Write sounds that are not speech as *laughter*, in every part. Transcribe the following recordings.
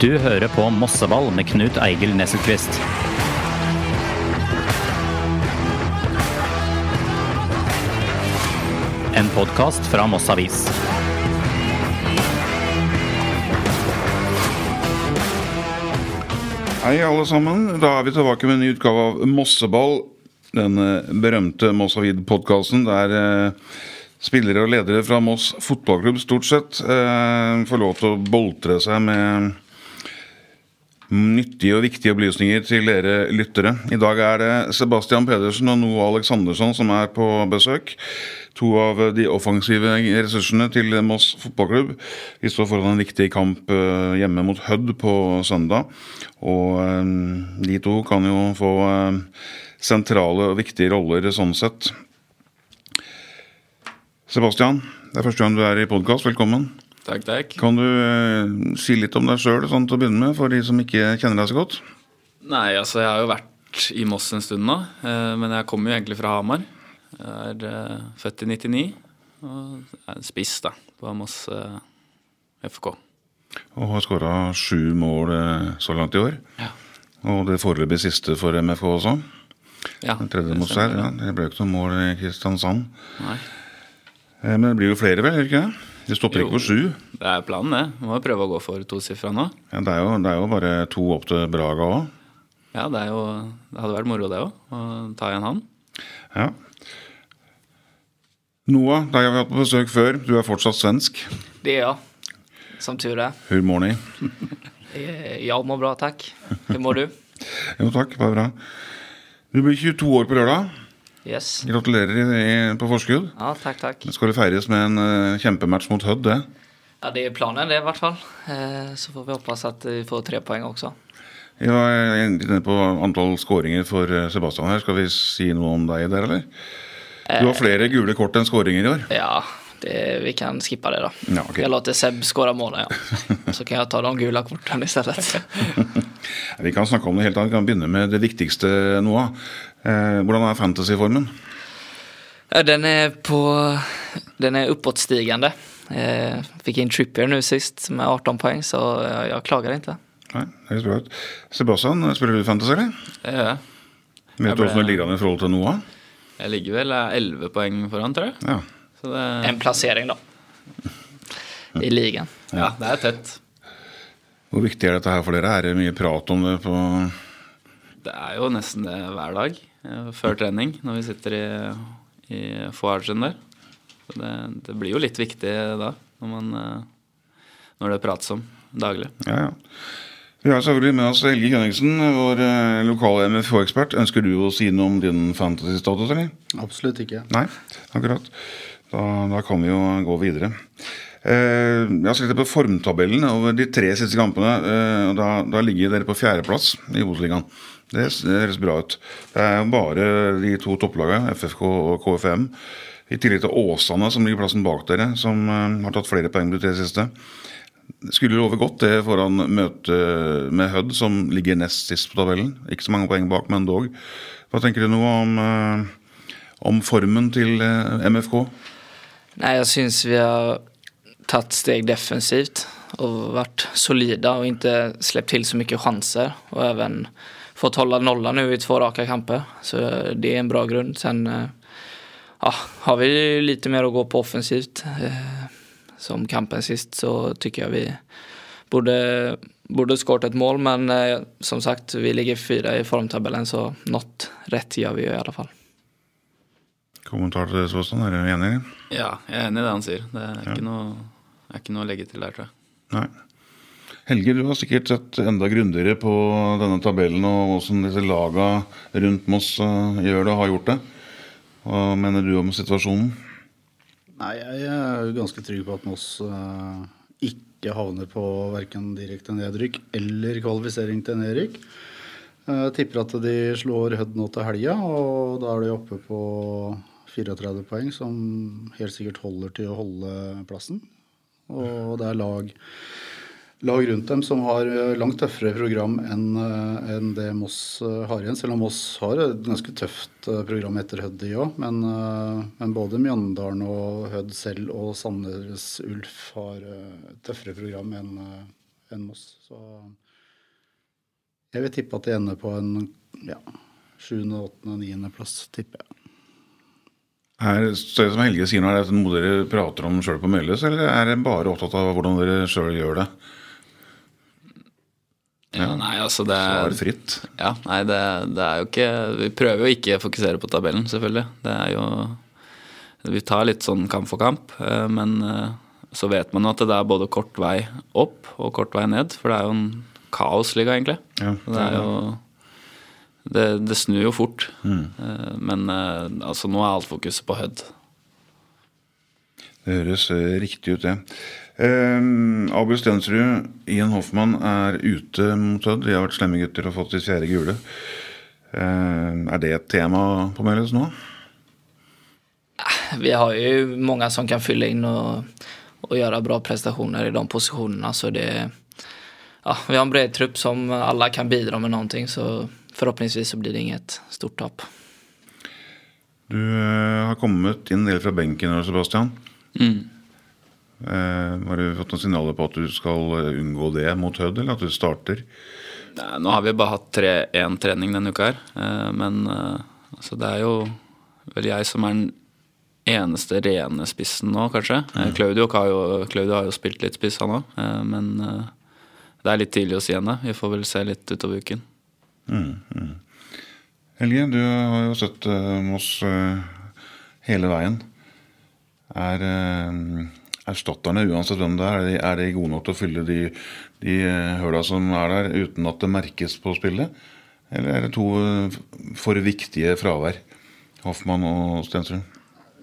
Du hører på Mosseball med Knut Eigil Nesselquist. En podkast fra Moss Avis. Hei, alle sammen. Da er vi tilbake med en ny utgave av Mosseball. Den berømte Moss Avid-podkasten der eh, spillere og ledere fra Moss fotballklubb stort sett eh, får lov til å boltre seg med nyttige og viktige opplysninger til dere lyttere. I dag er det Sebastian Pedersen og Noah Aleksandersson som er på besøk. To av de offensive ressursene til Moss fotballklubb. Vi står foran en viktig kamp eh, hjemme mot Hødd på søndag. Og eh, de to kan jo få eh, sentrale og viktige roller sånn sett. Sebastian, det er første gang du er i podkast. Velkommen. Takk, takk. Kan du eh, si litt om deg sjøl sånn til å begynne med, for de som ikke kjenner deg så godt? Nei, altså jeg har jo vært i Moss en stund nå, eh, men jeg kommer jo egentlig fra Hamar. Jeg er eh, født i 99 og er spiss da, på Moss FK. Og har skåra sju mål så langt i år. Ja. Og det foreløpig siste for MFK også. Ja, Den tredje mot seg. Ja, det ble jo ikke noe mål i Kristiansand. Nei. Men det blir jo flere, vel? ikke det? Det stopper Jo. ikke på sju. Det er planen, det. Må jo prøve å gå for tosifra nå. Ja, det, er jo, det er jo bare to opp til Braga òg. Ja, det, er jo, det hadde vært moro, det òg. Å ta igjen han. Ja. Noah, deg har vi hatt på besøk før. Du er fortsatt svensk. Det er jeg. Som tur er. Hur mår ni? *laughs* Eh, Jag mår bra, takk. Hur mår du? *laughs* Jo takk, bare bra. Du blir 22 år på lørdag. Yes. Gratulerer i, på forskudd. Ja, takk, takk. Det skal jo feires med en uh, kjempematch mot Hødd, det. Ja, det er planen det i hvert fall. Eh, Så får vi håpe at vi får tre poenger også Ja, Jeg var inne på antall skåringer for eh, Sebastian her. Skal vi si noe om deg der, eller? Du har flere gule kort enn skåringer i år. Ja, det, vi kan skippa det da. Ja, okej. Jag låter Seb skåra målen, ja. *laughs* Så kan jeg ta de gula i stedet. *laughs* Vi kan snakke om det helt annet. Vi kan begynne med det viktigste, Noah. Eh, hvordan er fantasyformen? Ja, Den er på Den er oppåtstigende Eh, inn in Trippier nu sist med 18 poeng, så jeg klager ikke inte. Nei, det høres bra ut. Sebastian, spiller du fantasy, eller? Ja. Vet du ble- hvordan det ligger an i forhold til Noah? Jeg ligger vel 11 poeng foran, tror jeg. Ja. Så det, En plassering, da. I ligaen. ja, det er tett. Hvor viktig er dette her for dere? Er det mye prat om det på Det er jo nesten det hver dag eh, før trening når vi sitter i, i foargen der. Så det, det blir jo litt viktig da, når, man, eh, når det prates om daglig. Ja, ja. Vi har selvfølgelig med oss Helge Kjønningsen, vår eh, lokale MFH-ekspert. Ønsker du å si noe om din fantasy-status, eller? Absolutt ikke. Nei, akkurat. Da, da kan vi jo gå videre. Eh, jeg har sett på formtabellen over de tre siste kampene. Eh, og da, da ligger dere på fjerdeplass i Obos-ligaen. Det, høres bra ut. Det er jo bare de to topplagene, FFK og KFM, i tillegg til Åsane, som ligger plassen bak dere, som eh, har tatt flere poeng de tre siste. Skulle love godt det foran møtet med Hødd, som ligger nest sist på tabellen. Ikke så mange poeng bak, men dog. Hva tenker du nå om, om formen til MFK? Nej, jeg syns vi har tatt steg defensivt og vært solida og ikke sluppet til så mye chanser Og også fått holde nolla nå i to rake kamper. Så det er en bra grunn. Sen eh, ja, har vi litt mer å gå på offensivt eh, som kampen sist så syns jeg vi burde burde skåret et mål men eh, som sagt vi ligger fyra i formtabellen så noe rett gjør vi jo i alle fall. Kommentar til det, Svåsand? Er du enig? Ja, jeg er enig i det han sier. Det er, ikke, noe, er ikke noe å legge til der, tror jeg. Nei. Helge, du har sikkert sett enda grundigere på denne tabellen og hvordan disse laga rundt Moss eh, gjør det og har gjort det. Hva mener du om situasjonen? Nei, jeg er jo ganske trygg på at Moss eh, ikke havner på verken direkte nedrykk eller kvalifisering til nedrykk. Eh, Jeg tipper at de slår Hødd nå til helga, og da er de oppe på 34 poeng, som helt sikkert holder til å holde plassen. Og det er lag, lag rundt dem som har eh, langt tøffere program enn en det Moss eh, har igjen. Selv om Moss har et ganske tøft eh, program etter Hødd, de òg. Men, eh, men både Mjøndalen og Hødd selv og Sandnes Ulf har eh, tøffere program enn en Moss. Så jeg vil tippe at de ender på en ja, sjuende, åttende, niendeplass, tipper jeg. Er det som Helge sier nå, er det noe dere prater om sjøl på Meløs, eller er dere bare opptatt av hvordan dere sjøl gjør det? Ja, nei, altså det Svar er fritt. Ja, nei, det, det er jo ikke Vi prøver jo ikke å fokusere på tabellen, selvfølgelig. Det er jo Vi tar litt sånn kamp for kamp, eh, men eh, så vet man jo at det er både kort vei opp og kort vei ned, for det er jo en kaosliga, egentlig. Ja, det er jo Det, det snur jo fort. Mm. Men eh, altså, nå er alt fokuset på Hødd. Det høres eh, riktig ut, det. Eh, Abel Stensrud, Ian Hoffmann er ute mot Hødd. De har vært slemme gutter og fått sitt fjerde gule. Eh, er det et tema på Meløs nå? Vi har jo mange som kan fylle inn og, og gjøre bra prestasjoner i de posisjonene. Så det, ja, vi har en bred trupp som alle kan bidra med noe. Så förhoppningsvis så blir det inget stort tap. Du eh, har kommet inn en del fra benken, her, Sebastian. Eh, har du fått noen signaler på at du skal eh, unngå det mot Hødd, eller at du starter? Nei, Nå har vi bare hatt tre, én trening denne uka her, eh, men eh, altså, det er jo vel jeg som er den eneste rene spissen nå, kanskje. Mm. Claudio, har jo, Claudio har jo spilt litt spiss, han òg, men det er litt tidlig å si ennå. Vi får vel se litt utover uken. Helge, du har jo sett uh, Moss eh, hele veien. Er uh, erstatterne, uansett hvem det er, er de, er de gode nok til å fylle de, de høla som er der, uten at det merkes på spillet? Eller er det to eh, for viktige fravær, Hoffmann og Stensrud?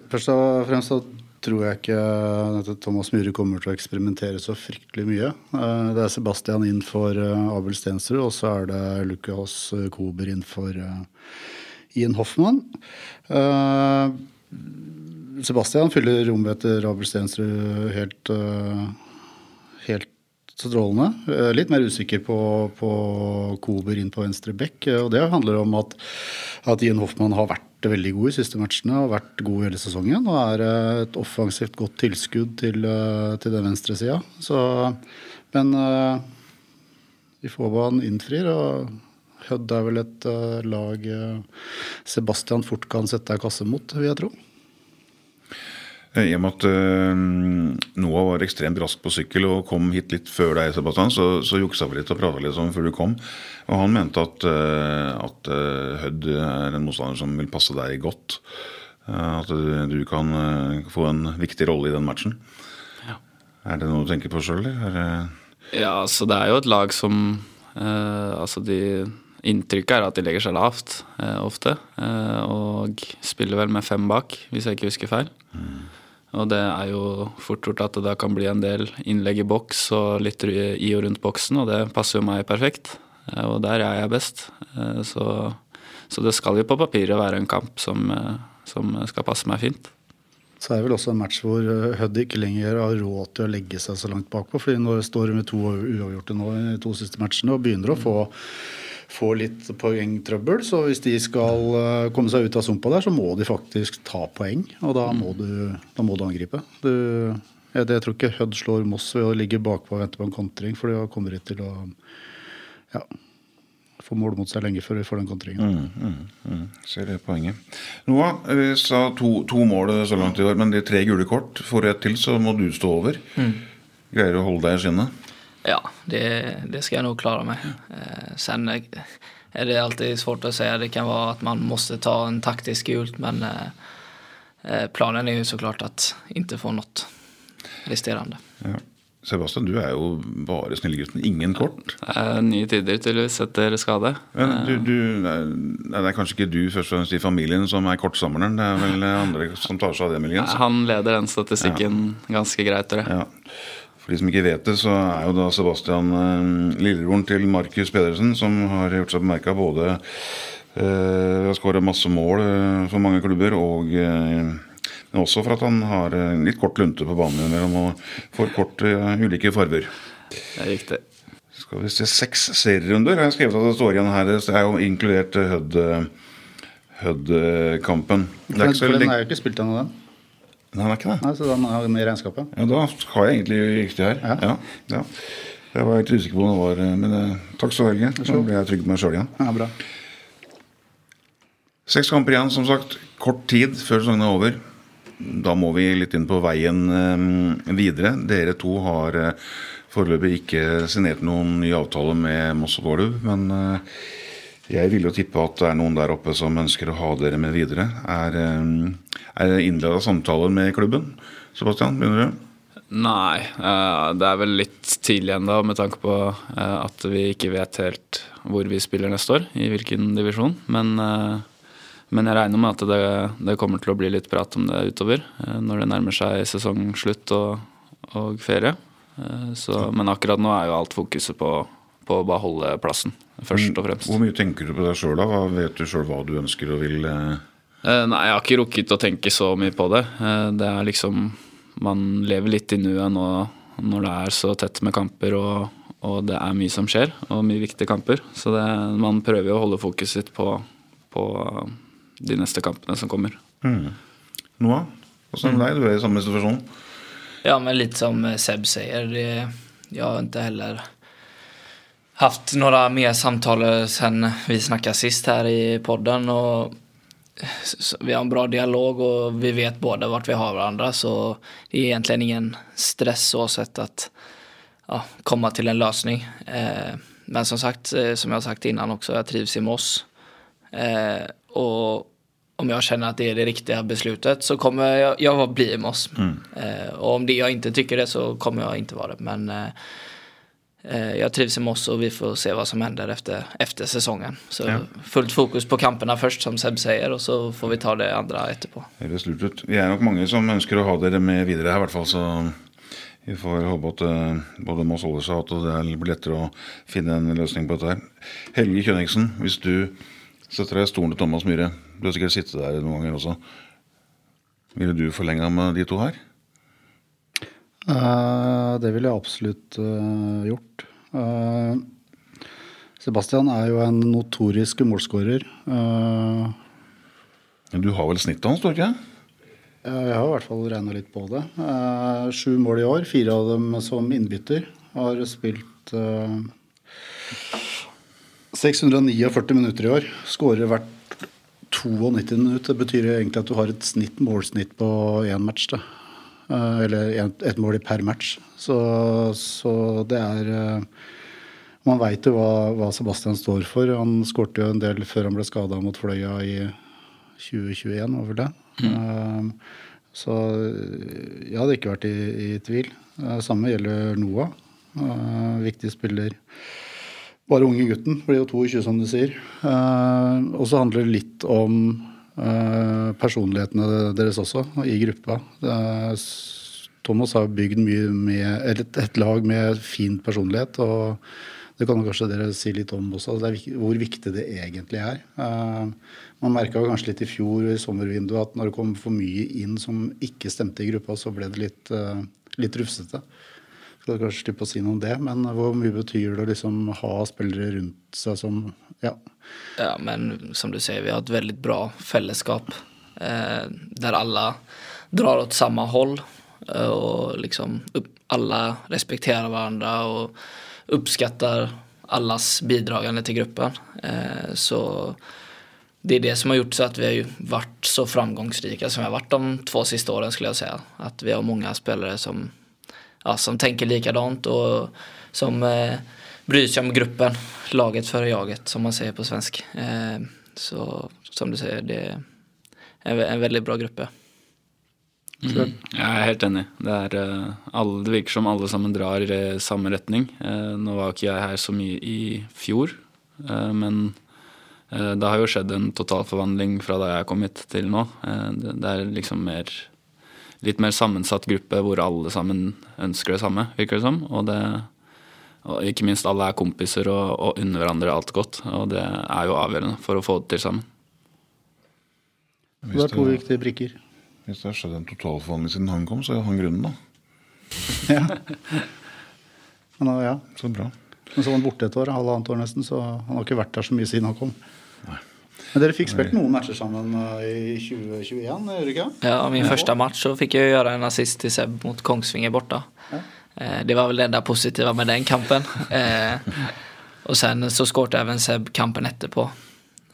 Først og fremst så tror jeg ikke Thomas Myhre kommer til å eksperimentere så fryktelig mye. Eh, Det er Sebastian inn for eh, Abel Stensrud, og så er det Lukas Kober inn for eh, Ian Hoffmann. Eh, Sebastian fyller rommet etter Abel Stensrud eh, helt strålende. Eh, Litt mer usikker på, på Kober inn på venstre bekk. eh, Og det handler om at, at Ian Hoffmann har vært veldig god i siste matchene og vært god hele sesongen. Og er eh, et offensivt godt tilskudd til, til den venstre sida. Men eh, vi får hva han innfrir. og Hødd er vel et lag Sebastian fort kan sette ei kasse mot, vil jeg tro. Eh, I og med at uh, Noah var ekstremt rask på sykkel og kom hit litt før deg, Sebastian, så, så juksa vi litt og prata litt sånn før du kom. Og han mente at, uh, at uh, Hødd er en motstander som vil passe deg godt. At du, du kan få en viktig rolle i den matchen. Ja. Er det noe du tenker på sjøl, eller? Er Ja, altså det er jo et lag som Altså de Inntrykket er at de legger seg lavt eh, ofte. eh, og spiller vel med fem bak, hvis jeg ikke husker feil. Og det er jo fort gjort at det da kan bli en del innlegg i boks og litt i og rundt boksen, og det passer jo meg perfekt. Eh, og der er jeg best. Eh, så, så det skal jo på papiret være en kamp som, eh, som skal passe meg fint. Så er det vel også en match hvor Hødd ikke lenger har råd til å legge seg så langt bakpå. fordi nå står de med to uavgjorte nå i to siste matchene og begynner å få, få litt poengtrøbbel. Så hvis de skal eh, komme seg ut av sumpa der, så må de faktisk ta poeng. Og da må du, da må du angripe. Du, jeg, jeg tror ikke Hødd slår Moss ved å ligge bakpå og vente på en kontring, for da kommer de til å ja, få mål mot seg lenge før vi får den kontringen. Mm, ser det poenget. Noah, vi sa to, to mål så langt i år, men de tre gule kort. Får du ett til, så må du stå over. Greier du å holde deg i skinnet? Ja, det, det skal jeg nog klara mig. Eh, sen eh, är det alltid svårt att säga. Det kan vara att man måste ta en taktisk gult men eh, er planen är ju såklart att inte få något resterande. Ja. Sebastian, du er jo bare snillegutten. Ingen kort. Er nye tider tydeligvis etter skade. Men du, du, det er kanskje ikke du først og fremst i familien som er kortsamleren. Det er vel andre som tar seg av det, muligens. Han leder den statistikken ganske greit, tror jeg. Ja. For de som ikke vet det, så er jo da Sebastian eh, lillebroren til Markus Pedersen, som har gjort seg bemerka både eh, ved å skåre masse mål eh, for mange klubber, og eh, men også for at han har eh, litt kort lunte på banen innimellom og får kort eh, ulike farver. Det er riktig. Skal vi se, Seks serierunder har jeg skrevet at det står igjen her. Det er jo inkludert eh, Hødd Hødd-kampen. Det er ikke så den er jo ikke spilt ennå, den. Nei, den er ikke det. Nei, så den er med i regnskapet. Ja, Da har jeg egentlig riktig her. Ja. Ja. Ja, Jeg var helt usikker på hvordan det var eh, Men eh, takk skal du ha, Helge. Så ble jeg trygg på meg sjøl igjen. Ja, bra. Seks kamper igjen, som sagt. Kort tid før sesongen er over. Da må vi litt inn på veien eh, videre. Dere to har eh, foreløpig ikke signert noen ny avtale med Moss og Vålerud. Men eh, jeg vil jo tippe at det er noen der oppe som ønsker å ha dere med videre. Er, er det innleda samtaler med klubben? Sebastian, begynner du? Nei, eh, det er vel litt tidlig ennå med tanke på eh, at vi ikke vet helt hvor vi spiller neste år, i hvilken divisjon. Men, eh, men jeg regner med at det, det kommer til å bli litt prat om det utover når det nærmer seg sesongslutt og, og ferie. Så, men akkurat nå er jo alt fokuset på, på å bare holde plassen, først og fremst. Hvor mye tenker du på deg sjøl, da? Vet du sjøl hva du ønsker og vil? eh? Eh, Nei, jeg har ikke rukket å tenke så mye på det. Eh, Det er liksom Man lever litt i nuet nå når det er så tett med kamper og, og det er mye som skjer, og mye viktige kamper. Så det, man prøver jo å holde fokuset sitt på, på de neste kampene som kommer. Noah? Åssen er det deg? Du er i samme situasjon. Ja, men litt som eh, Seb sier, jeg har ikke heller haft noen mer samtaler sen vi snakket sist her i podden. Och s- vi har en bra dialog och vi vet både vart vi har varandra så det är egentligen ingen stress så sett att ja, komma till en lösning. Eh, men som sagt, eh, som jag har sagt innan också, jag trivs i Moss. Eh, och om jag känner att det är det riktiga beslutet så kommer jag, jag bli i Moss. Eh, och om det, jag inte tycker det så kommer jag inte vara det. Men eh, jag trivs i Moss och vi får se vad som händer efter, efter säsongen. Så Ja. fullt fokus på kampene først, som Seb sier, og så får vi ta det andre etterpå. Det Høres lurt ut. Vi er nok mange som ønsker å ha dere med videre her, i hvert fall. Så vi får håpe at eh, både Moss holder seg, at det blir lettere å finne en løsning på dette her. Helge Kjønningsen, hvis du setter deg i stolen til Thomas Myhre, du har sikkert sittet der noen ganger også, ville du forlenga med de to her? Eh, det ville jeg absolutt eh, gjort. Eh, Sebastian er jo en notorisk målskårer. Men Du har vel snittet hans, du ikke? Jeg har i hvert fall regna litt på det. Sju mål i år, fire av dem som innbytter. Har spilt eh, 649 minutter i år. Skårer hvert 92 minutter. Det betyr egentlig at du har et snitt, målsnitt på én match. Da. Eh, eller ett mål per match. Så, så det er eh, Man veit jo hva, hva Sebastian står for. Han skårte jo en del før han ble skada mot Fløya i 2021, var vel det. Mm. så jeg hadde ikke vært i, i tvil. Samme gjelder Noah. Viktig spiller. Bare unge gutten. Blir jo 22, som du sier. Uh, og så handler det litt om personlighetene deres også, i gruppa. Thomas har bygd med et, lag med fin personlighet. og det kan kanskje dere si litt om også, hvor viktig det egentlig er. Eh, man merka kanskje litt i fjor i sommervinduet at når det kom for mye inn som ikke stemte i gruppa, så ble det litt, uh, litt rufsete. Skal kanskje slippe å si noe om det, men hvor mye betyr det å liksom ha spillere rundt seg som Ja. Ja, men som du sier, vi har et veldig bra fellesskap eh, der alle drar åt samme håll Og och liksom alle respekterer hverandre og oppskatter alles allas til gruppen. Eh, så det er det som har gjort så at vi har vært så framgangsrike som vi har vært de två siste årene. skulle jeg säga. At vi har mange spillere som, ja, som tenker likadant og som eh, bryr sig om gruppen, laget före jaget som man säger på svensk. Eh, så som du sier, det er en, en väldigt bra gruppe. Mm. Jeg er helt enig. Det, er, eh, alle, det virker som alle sammen drar i samme retning. Eh, Nå var ikke jeg her så mye i fjor, eh, men det har jo skjedd en totalforvandling fra da jeg kom hit til nå. Det det er liksom mer litt mer sammensatt gruppe hvor alle sammen ønsker det samme, virker det som. Og, det, og ikke minst alle er kompiser og, og unner hverandre alt godt. Og det er jo avgjørende for å få det til sammen. Det er to viktige brikker. Hvis det har skjedd en totalforvandling siden han kom, så er han grunnen, da. *laughs* Ja. Men, ja. Så bra. Men så var han borte et år, halvannet år nesten, så han har ikke vært der så mye siden han kom. Men dere fikk spilt noen matcher sammen uh, i 2021, gjør dere ikke? Ja, min første match så fikk jeg gjøre en assist til Seb mot Kongsvinger borte. Eh, det var väl det enda positiva med den kampen. Og och sen så skårte även Seb kampen etterpå.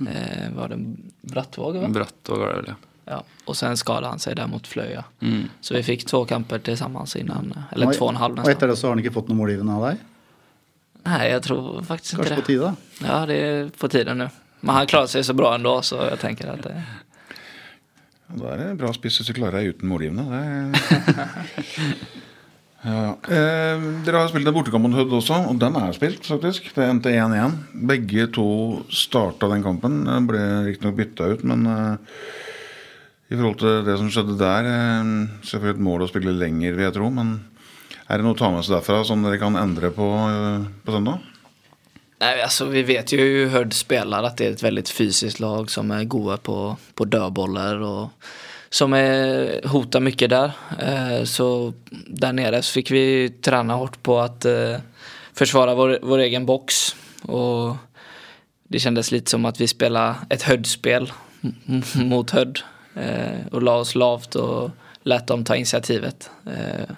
Eh, var det Brattvåg? Va? Brattvåg var det vel, ja. Ja, och sen skadade han sig där mot Flöja. Mm. Så vi fick två kamper tillsammans innan, eller två och en halv Og nästan. etter det så har han ikke fått noe målgivende av deg? Nej, jag tror faktiskt inte Kanskje det. på tide? Ja, det är på tiden nu. Men han klarar sig så bra ändå så jag tenker at det... Da er det bra spiss hvis du klarer deg uten målgivende. Det... *laughs* ja. eh, dere har spilt en bortekamp mot Hødd også, og den er spilt, faktisk. Det endte 1-1. Begge to starta den kampen. Den Ble riktignok bytta ut, men eh, i forhold til det som skjedde der eh, Selvfølgelig et mål å spille lenger, vil jeg tro, men er det noe å ta med seg derfra som dere kan endre på eh, på søndag? Nei, altså, vi vet jo hur spiller at det er et veldig fysisk lag som er gode på, på dödbollar och som är, hotar mycket där. Eh, så där nere så fick vi träna hårt på att forsvare försvara vår, vår egen box. Och det kändes lite som att vi spelade ett Hödd-spel mot hødd og och la oss lavt och lät dem ta initiativet. Eh,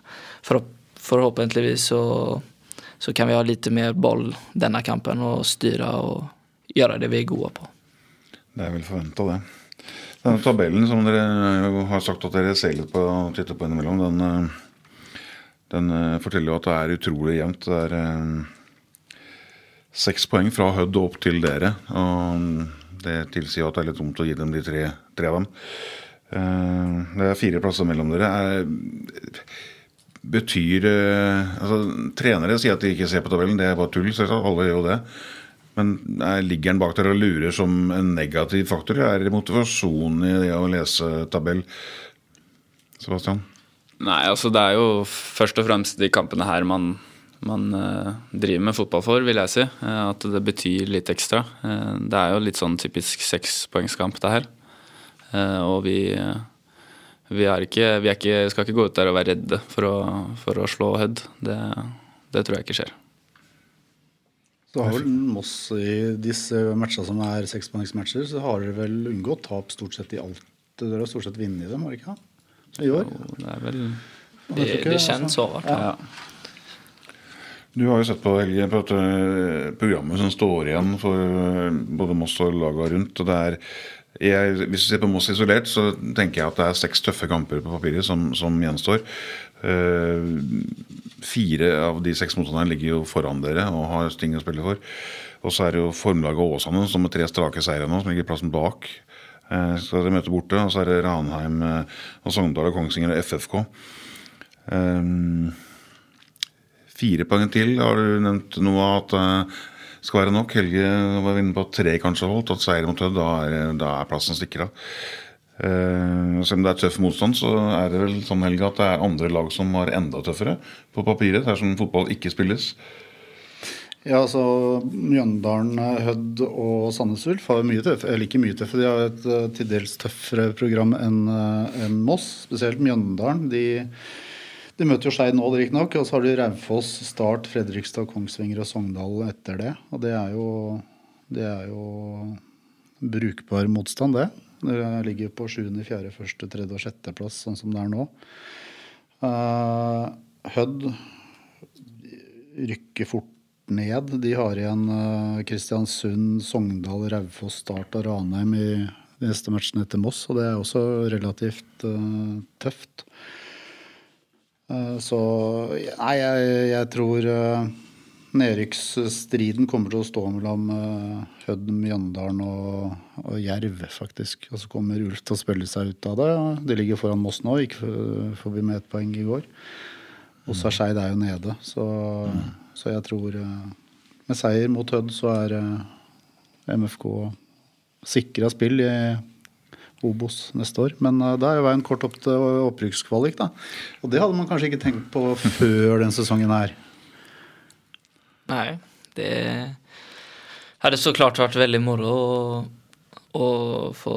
förhopp- förhoppningsvis så så kan vi ha lite mer boll denna kampen och styra och göra det vi är gode på. Det er vel forventa, det. Denne tabellen som dere har sagt at dere ser litt på og titter på innimellom, den, eh, den eh, forteller jo at det er utrolig jevnt. Det er eh, seks poeng fra Hødd og opp til dere. Og det tilsier at det er litt dumt å gi dem de tre, tre av dem. Eh, Det er fire plasser mellom dere. Er, betyr eh, altså, Trenere sier at de ikke ser på tabellen. Det er bare tull. selvsagt, Alle gjør jo det. Men er, ligger den bak der og lurer som en negativ faktor? Er det motivasjon i det å lese tabell? Sebastian? Nei, altså det er jo først og fremst de kampene her man, man eh, driver med fotball for, vil jeg si. Eh, at det betyr litt ekstra. Eh, det er jo litt sånn typisk sekspoengskamp, det her. Eh, og vi, eh, vi, er ikke, vi er ikke, skal ikke gå ut der og være redde for å, for å slå Hødd. Det, det tror jeg ikke skjer. Så har vel Moss i disse matchene som er sekspoengsmatcher, så har dere vel unngått tap stort sett i alt. Dere har stort sett vunnet i dem, har dere ikke? I år? Jo, det er vel tror Det, det altså. vart det? ja. Du har jo sett på, Helge, på dette programmet som står igjen for eh, både Moss og laga rundt. og det er jeg, hvis du ser på Moss isolert, så tenker jeg at det er seks tøffe kamper på papiret som, som gjenstår. Eh, fire av de seks motstanderne ligger jo foran dere og har ting å spille for. Og så er det jo formlaget Åsane som med tre strake seire nå, som ligger plassen bak. Eh, skal dere møte borte. Og så er det Ranheim eh, og Sogndal og Kongsvinger og FFK. Eh, Fire poeng til har du nevnt noe av at det skal være nok. Helge var inne på at tre kanskje holdt. At seier mot Hødd, da, da er plassen sikra. Uh, selv om det er tøff motstand, så er det vel sånn Helge at det er andre lag som var enda tøffere på papiret. Det er som fotball ikke spilles. Ja, altså Mjøndalen, Hødd og Sandnes Ulf har mye tøff, eller ikke mye tøffe, de har et uh, til dels tøffere program enn eh, enn Moss. Spesielt Mjøndalen. De, de møter jo Skeid nå, riktignok. Og så har de Raufoss, Start, Fredrikstad, Kongsvinger og Sogndal etter det. Og det er jo, det er jo brukbar motstand, det. Det ligger på 7., 4., 1., 3. og 6. plass, sånn som det er nå. Uh, Hødd rykker fort ned. De har igjen uh, Kristiansund, Sogndal, Raufoss, Start og Ranheim i de neste matchene etter Moss, og det er også relativt uh, tøft. Så Nei, jeg, jeg tror nedrykksstriden kommer til å stå mellom Hødden, Hødd, Mjøndalen og, og Jerv, faktisk. Og så kommer Ulf til å spille seg ut av det. De ligger foran Moss nå, gikk for- forbi med ett poeng i går. Og så er Skeid jo nede, så, så jeg tror eh, Med seier mot Hødd så er eh, MFK sikra spill i Obos neste år. Men eh, da er jo veien kort opp til opprykkskvalik, da. Og det hadde man kanskje ikke tenkt på før den sesongen her. Nej, det hadde så klart vært veldig moro å, å få,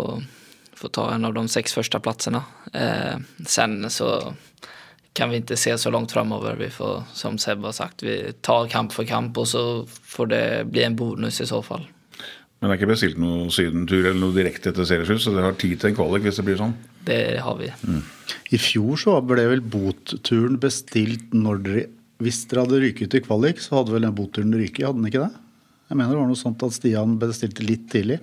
få ta en av de seks første plassene. Eh, sen så kan vi ikke se så langt framover. Vi får, som Seb har sagt, vi tar kamp for kamp og så får det bli en bonus i så fall. Men det er ikke bestilt noen sydentur eller noe direkte etter serieslutt, så dere har tid til en kvalik hvis det blir sånn. Det har vi. I fjor så ble vel botturen bestilt når dere hvis dere hadde ryket ut i kvalik, så hadde vel den boturen ryket, hadde den ikke det? Jeg mener det var noe sånt at Stian bestilte litt tidlig.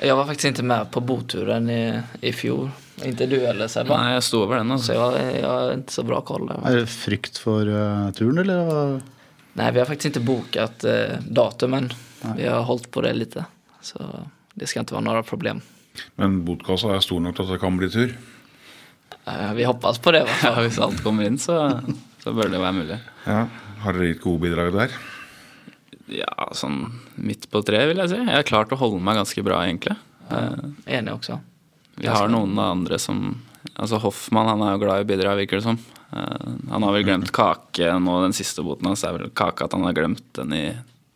Jeg var faktisk ikke med på boturen i, i fjor. Ikke du heller Sebba. Nei, jeg sto over den. Så jeg, jeg jag har ikke så bra koll. Er det frykt for uh, turen, eller? Nei, vi har faktisk ikke boket uh, datumen. Vi har holdt på det litt. Så det skal ikke være noe problem. Men botkassa er stor nok til at det kan bli tur. Uh, vi hoppas på det i alla fall. hvis alt kommer inn, så, så bør det være mulig. Ja, Har dere gitt gode bidrag der? Ja, sånn midt på treet, vil jeg si. Jeg har klart å holde meg ganske bra, egentlig. Ja, Enig også. Vi har noen andre som Altså Hoffmann han er jo glad i å bidra, virker det som. Eh, han har vel glemt kake nå, den siste boten hans er vel kake at han har glemt den i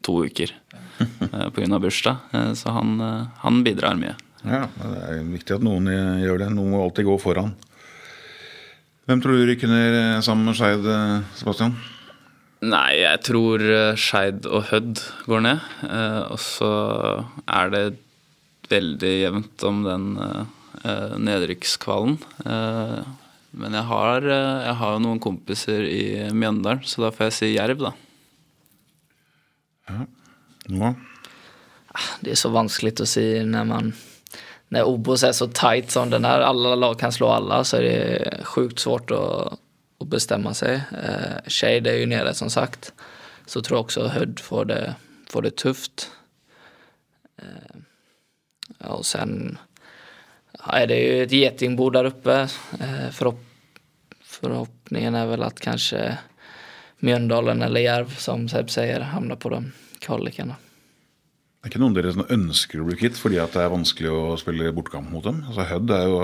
to uker *laughs* uh, pga. bursdag. Eh, så han, eh, han bidrar mye. Ja, Det er viktig at noen eh, gjør det. Noen må alltid gå foran. Hvem tror du rykker ned eh, sammen med Skeid, eh, Sebastian? Nei, jeg tror eh, Skeid og Hødd går ned. Eh, og så er det veldig jevnt om den nedrykkskvalen. Men jeg har, jeg har jo noen kompiser i Mjøndalen, så da får jeg si Jerv, da. Ja. Nå? Det er så vanskelig å si når man när Obos är så tight som den er, alla lag kan slå alla så är det sjukt svårt att, att bestämma sig. Eh, Shade är ju nere som sagt. Så tror jag också Hödd får det, får det tufft. Eh, ja, och sen ja, är det ju ett getingbo där uppe. Eh, förhopp, förhoppningen är väl att kanske Mjøndalen eller Järv som Seb säger hamnar på de kvalikarna. Det er ikke noen dere ønsker å bli kvitt fordi at det er vanskelig å spille bortkamp mot dem? Altså Hødd er jo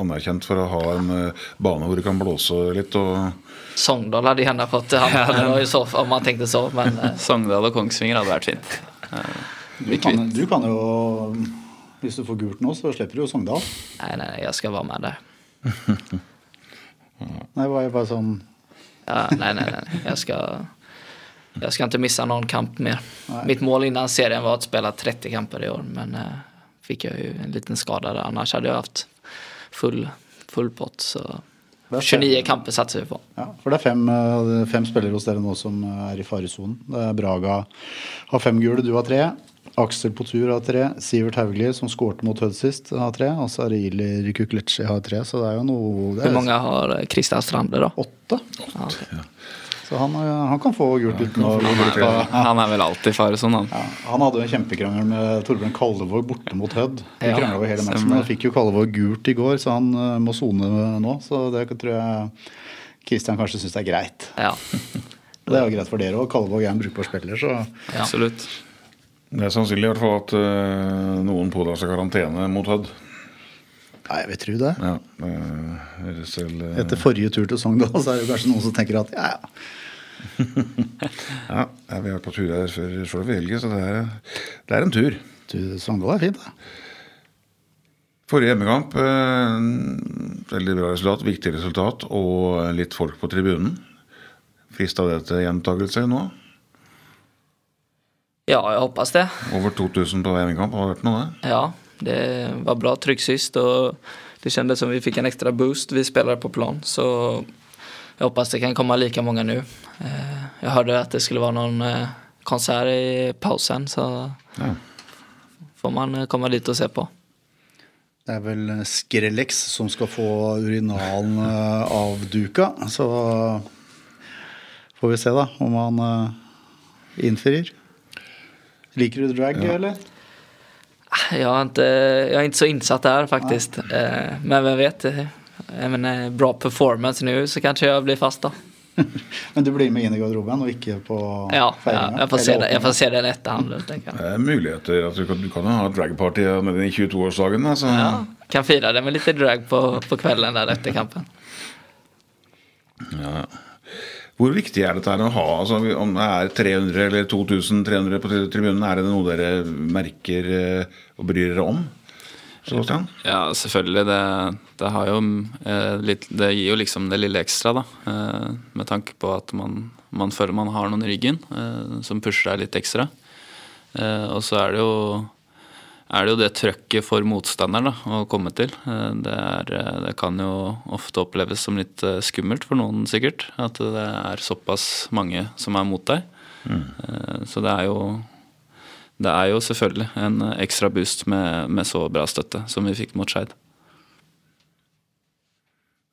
anerkjent for å ha en eh, bane hvor det kan blåse litt. og Sogndal hadde gjerne fått han, ja, den... så, om man tenkte så. Men eh, *laughs* Sogndal og Kongsvinger hadde vært fint. Du kan, du kan jo Hvis du får gult nå, så slipper du jo Sogndal. Nei, nei, jeg skal være med der. *laughs* Nei, det var jo bare sånn Ja, Nei, nei, nei. Jeg ska, jag ska inte missa någon kamp mer. Nej. Mitt mål innan serien var att spela 30 kamper i år. Men eh, fick jag ju en liten skada där. Annars hade jag haft full, full pott. Så er 29 kamper satser vi på. Ja, for det er fem, eh, fem spillere hos dere nå som er i faresonen. Braga har fem gule, du har tre. Aksel på tur har tre. Sivert Hauglie, som skårte mot Hødd sist, har tre. Og så er det Ilir Kukleci har tre. Så det er jo noe det Hur er många har Kristian Christian Strande da? Åtte. Ja. Så han, han kan få gult uten å Han er, vel, han er vel alltid faresonen, han. ja, Han hadde jo en kjempekrangel med Torbjørn Kallevåg borte mot Hødd. De Ja, krangla over hele matchen. stemmer. fikk jo Kallevåg gult i går, så han eh, må sone nå. Så det tror jeg Kristian kanskje syns er greit. ja. *laughs* Det er jo greit for dere òg. Kallevåg er en brukbar spiller, så Ja. Absolutt. Det er sannsynlig i hvert fall at uh, noen pådrar seg karantene mot Hødd. Nei, jeg vil tro det. Ja, eh, selv, uh... Etter forrige tur til Sogndal så er det kanskje noen som tenker at ja, ja. *laughs* ja, vi har vært på tur her før selv i helga, så det er, det er en tur. Sogndal er fint, da. Forrige hjemmekamp, veldig bra resultat, viktig resultat, og litt folk på tribunen. Frista det til gjentakelse nå? Ja, jeg håper det. Over 2000 på kamp, har du hørt noe? det? Ja, det var bra trykk sist og det kjentes som vi fikk en ekstra boost. Vi spiller på plan så jeg håper det kan komme like mange nå. Jeg hørte at det skulle være någon eh, konsert i pausen så Ja. får man komme dit og se på. Det er vel Skrellex som skal få urinalen av avduka. Så får vi se, da, om han eh, innfrir. Liker du drag, eller? Jag, er inte, jag är inte så insatt där faktiskt. Ja. Men vem vet, jeg även eh, bra performance nu så kanskje jeg blir fast da. *laughs* Men du blir med inn i garderoben og ikke på Ja, ja jeg får se det, i får se. Det er muligheter. at Du kan, du kan jo ha dragparty med den i 22-årsdagen. Altså. Ja, kan fira det med lite drag på, på kvällen der etter kampen. Ja. Hvor viktig er dette å ha? Altså, om det er 300 eller 2300 på tribunen, er det noe dere merker eh, og bryr dere om? Sebastian? Ja, selvfølgelig. Det, det, jo, eh, det gir jo liksom det lille ekstra, da. Eh, med tanke på at man, man føler man har noen i ryggen som pusher deg litt ekstra. Og så er det jo er det jo det trøkket for motstanderen da, å komme til. Eh, det, er, eh, det kan jo ofte oppleves som litt eh, skummelt for noen, sikkert. At det er såpass mange som er mot deg. Mm. Så det er jo det er jo selvfølgelig en ekstra boost med, med så bra støtte som vi fikk mot Skeid.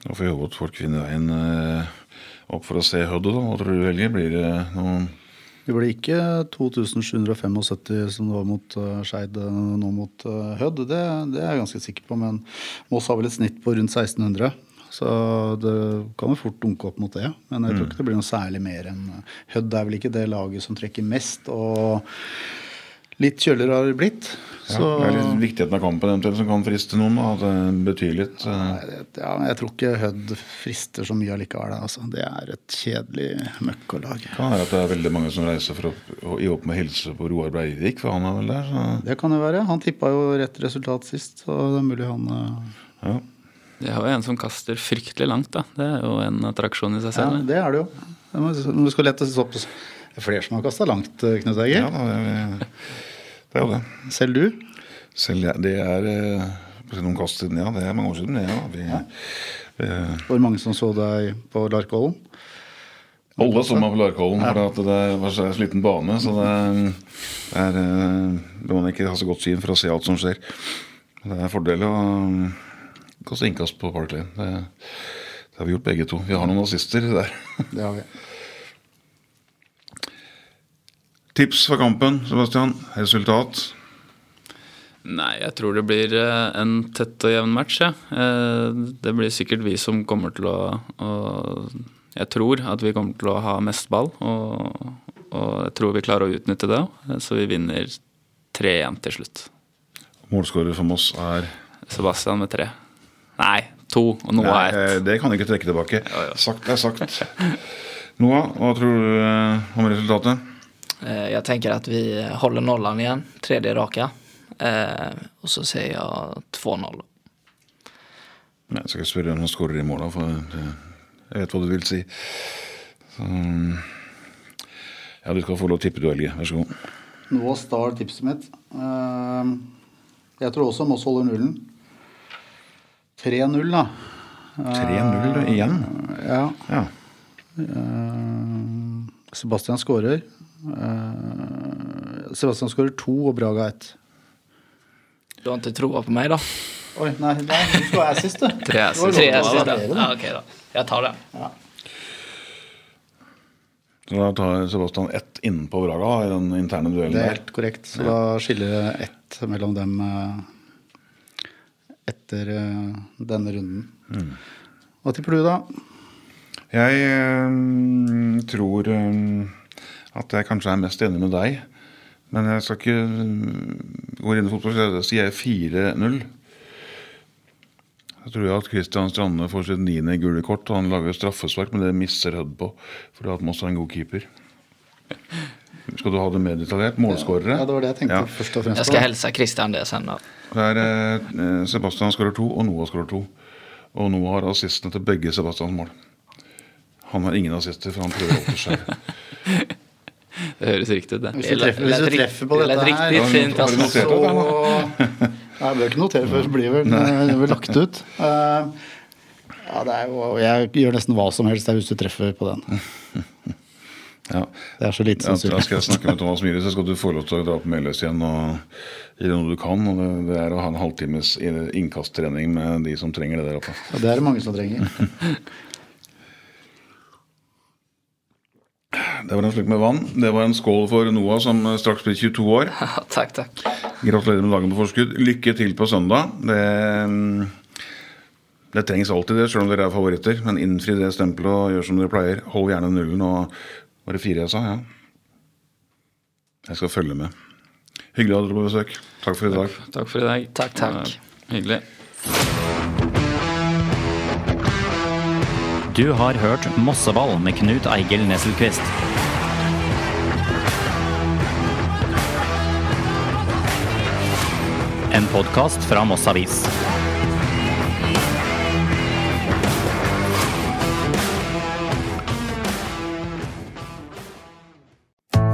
Da får vi håpe at folk finner veien opp for å se Hødd. Hva tror du velger? Blir det noen det blir ikke 2775 som det var mot uh, Skeid uh, nå mot uh, Hødd. Det, det, er jeg ganske sikker på. Men Moss har vel et snitt på rundt 1600. Så det kan jo fort dunke opp mot det. Men jeg tror mm. ikke det blir noe særlig mer enn Hødd er vel ikke det laget som trekker mest. Og litt kjøligere har det blitt. Så, ja, det er litt viktigheten av kampen eventuelt som kan friste noen? At det betyr litt? Uh... Ja, Jeg tror ikke Hødd frister så mye allikevel. Altså. Det er et kjedelig møkkalag. Kan være at det er veldig mange som reiser for å, i håp med helse på Roar Breivik, for han er vel der? Så... Det kan jo være. Han tippa jo rett resultat sist, så det er mulig han uh... ja. Det er jo en som kaster fryktelig langt, da. Det er jo en attraksjon i seg selv. Ja, det er det jo. Det skal lett å opp Det er flere som har kasta langt, Knut Eiger. Ja, det er, jo det. Selv du? Selv jeg. det er eh, noen kast siden, ja. Det er mange år siden. Ja. Vi, ja. Eh, Hvor mange som så deg på Larkollen? Alle så meg på Larkollen, ja. for det var så liten bane. Så det er eh, Det må man ikke ha så godt syn for å se alt som skjer. Det er en fordel å kaste innkast på Park Lane. Det, det, har vi gjort begge to. Vi har noen nazister der. Det har vi. Tips for kampen, Sebastian. Resultat? Nei, jeg tror det blir eh, en tett og jevn match. Ja. Eh, det blir sikkert vi som kommer til å, å, Jeg tror at vi kommer til å ha mest ball, og, og jeg tror vi klarer å utnytte det. Så vi vinner 3-1 til slutt. Målskårer for Moss er Sebastian med tre. Nei, to, og Noah er ett. Eh, det kan du ikke trekke tilbake. Jo, jo. Sagt er sagt. Noah, hva tror du om resultatet? Eh, jag tänker att vi håller nollan igen, tredje raka. Eh, och så sier jeg 2-0. Nei, Jeg skal jeg spørre om han skårer i mål, for jeg vet hva du vil si. Så, ja, du skal få lov å tippe, du, Helge. Vær så god. Nå star tipset mitt. Eh, jeg tror også Moss holder nullen. 3-0, da. 3-0 igjen? Ja. ja. Sebastian skårer. Uh, Sebastian skårer to og Braga ett. Du har ikke troa på meg, da? Oi, nei, nei du skal være sist, du. *laughs* Tre assist. Ja, ok, da. Jeg tar det. Ja. Så da tar Sebastian ett innenpå Braga i den interne duellen? Det er helt korrekt. Så ja. da skiller det ett mellom dem uh, etter uh, denne runden. Mm. Hva tipper du, da? Jeg tror at jeg kanskje er mest enig med deg. Men jeg skal ikke mm, gå inn i fotball, så sier jeg 4-0. Jeg tror at Kristian Strande får sitt niende gule kort. og Han lager straffespark, men det mister Hødd på. For at Moss har en god keeper. Skal du ha det mer detaljert? Målskårere? Ja, det var det jeg tenkte ja. først og fremst. Jeg skal hilse Kristian det senere. Det er eh, Sebastian skårer to, og Noah skårer to. Og Noah har assistene til begge Sebastians mål. Han har ingen assister, for han prøver alltid selv. *laughs* Det høres riktig ut, det. Hvis du treffer, hvis du treffer på dette her riktig fint, altså. så Jeg bør ikke notere før det blir vel, *laughs* det blir lagt ut. Uh, ja, det er jo, jeg gjør nesten hva som helst hvis du treffer på den. *laughs* Ja. Det er så lite sannsynlig. Ja, da skal jeg snakke med Thomas Myhre, så skal du få lov til å dra på Meløs igjen og gjøre noe du kan. og det, det, er å ha en halvtimes innkasttrening med de som trenger det der oppe. Ja, det er det mange som trenger. *laughs* Det var en slurk med vann. Det var en skål for Noah, som straks blir 22 år. *laughs* takk, takk. Gratulerer med dagen på forskudd. Lykke til på søndag. Det, det trengs alltid det, sjøl om dere er favoritter. Men innfri det stempelet og gjør som dere pleier. Hold gjerne nullen. Og var det fire jeg sa? Ja. Jeg skal følge med. Hyggelig å ha dere på besøk. Takk for i dag. Takk, takk for i dag. Takk, takk. Hyggelig. Du har hørt Mosseball med Knut Eigil Nesselquist. En podkast fra Moss Avis.